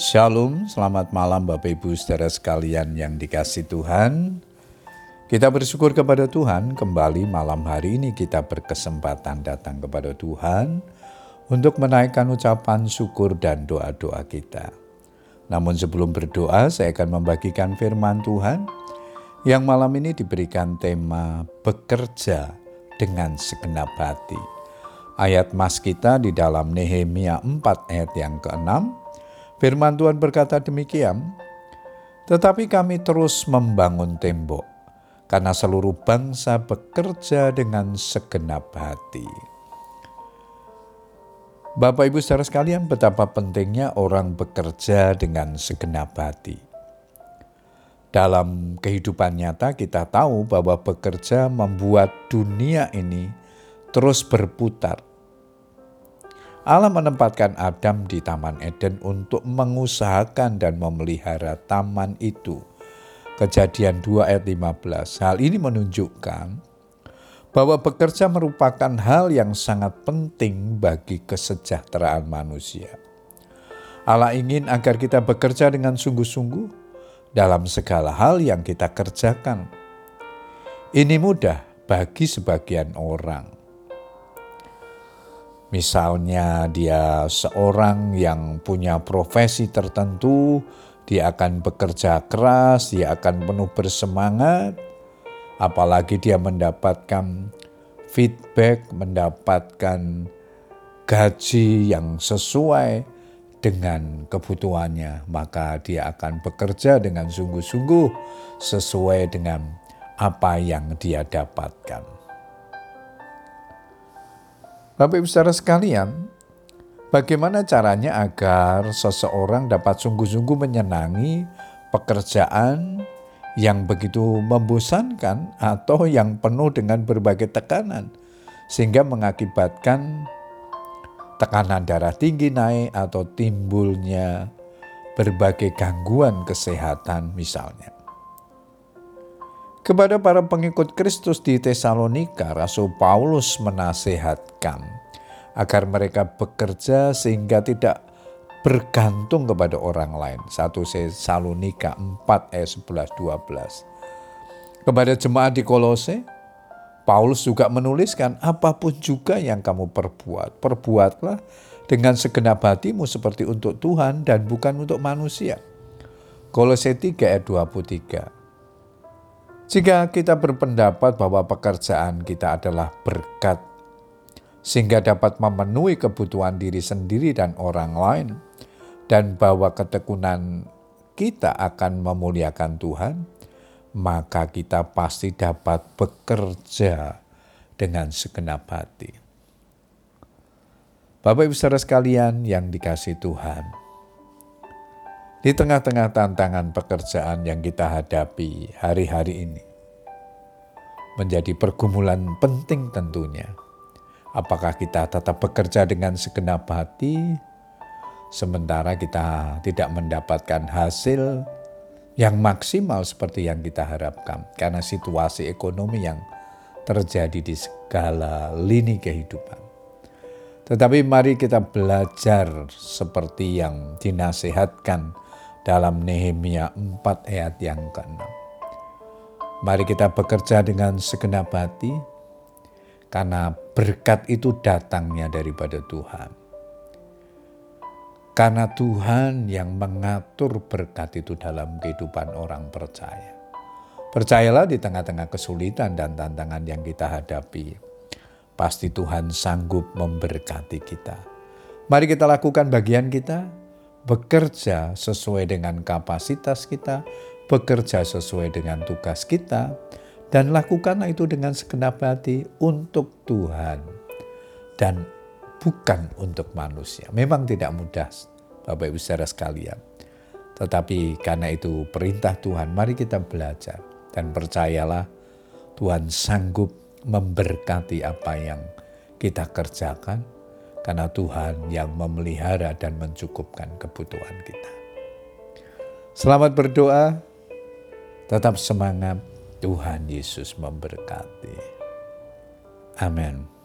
Shalom, selamat malam Bapak Ibu saudara sekalian yang dikasih Tuhan. Kita bersyukur kepada Tuhan kembali malam hari ini kita berkesempatan datang kepada Tuhan untuk menaikkan ucapan syukur dan doa-doa kita. Namun sebelum berdoa saya akan membagikan firman Tuhan yang malam ini diberikan tema bekerja dengan segenap hati. Ayat mas kita di dalam Nehemia 4 ayat yang ke-6 Firman Tuhan berkata demikian, tetapi kami terus membangun tembok karena seluruh bangsa bekerja dengan segenap hati. Bapak Ibu saudara sekalian, betapa pentingnya orang bekerja dengan segenap hati. Dalam kehidupan nyata kita tahu bahwa bekerja membuat dunia ini terus berputar Allah menempatkan Adam di Taman Eden untuk mengusahakan dan memelihara taman itu. Kejadian 2 ayat 15. Hal ini menunjukkan bahwa bekerja merupakan hal yang sangat penting bagi kesejahteraan manusia. Allah ingin agar kita bekerja dengan sungguh-sungguh dalam segala hal yang kita kerjakan. Ini mudah bagi sebagian orang Misalnya dia seorang yang punya profesi tertentu, dia akan bekerja keras, dia akan penuh bersemangat, apalagi dia mendapatkan feedback, mendapatkan gaji yang sesuai dengan kebutuhannya, maka dia akan bekerja dengan sungguh-sungguh sesuai dengan apa yang dia dapatkan. Bapak Ibu saudara sekalian, bagaimana caranya agar seseorang dapat sungguh-sungguh menyenangi pekerjaan yang begitu membosankan atau yang penuh dengan berbagai tekanan sehingga mengakibatkan tekanan darah tinggi naik atau timbulnya berbagai gangguan kesehatan misalnya. Kepada para pengikut Kristus di Tesalonika, Rasul Paulus menasehatkan agar mereka bekerja sehingga tidak bergantung kepada orang lain. 1 Tesalonika 4 ayat 11 12. Kepada jemaat di Kolose, Paulus juga menuliskan apa pun juga yang kamu perbuat, perbuatlah dengan segenap hatimu seperti untuk Tuhan dan bukan untuk manusia. Kolose 3 ayat 23. Jika kita berpendapat bahwa pekerjaan kita adalah berkat, sehingga dapat memenuhi kebutuhan diri sendiri dan orang lain, dan bahwa ketekunan kita akan memuliakan Tuhan, maka kita pasti dapat bekerja dengan segenap hati. Bapak Ibu saudara sekalian yang dikasih Tuhan, di tengah-tengah tantangan pekerjaan yang kita hadapi hari-hari ini, menjadi pergumulan penting tentunya. Apakah kita tetap bekerja dengan segenap hati, sementara kita tidak mendapatkan hasil yang maksimal seperti yang kita harapkan, karena situasi ekonomi yang terjadi di segala lini kehidupan. Tetapi mari kita belajar seperti yang dinasihatkan dalam Nehemia 4 ayat yang ke-6. Mari kita bekerja dengan segenap hati karena berkat itu datangnya daripada Tuhan. Karena Tuhan yang mengatur berkat itu dalam kehidupan orang percaya. Percayalah di tengah-tengah kesulitan dan tantangan yang kita hadapi. Pasti Tuhan sanggup memberkati kita. Mari kita lakukan bagian kita, bekerja sesuai dengan kapasitas kita, bekerja sesuai dengan tugas kita, dan lakukanlah itu dengan segenap hati untuk Tuhan dan bukan untuk manusia. Memang tidak mudah, Bapak Ibu saudara sekalian. Tetapi karena itu perintah Tuhan, mari kita belajar dan percayalah Tuhan sanggup memberkati apa yang kita kerjakan karena Tuhan yang memelihara dan mencukupkan kebutuhan kita. Selamat berdoa, tetap semangat, Tuhan Yesus memberkati. Amin.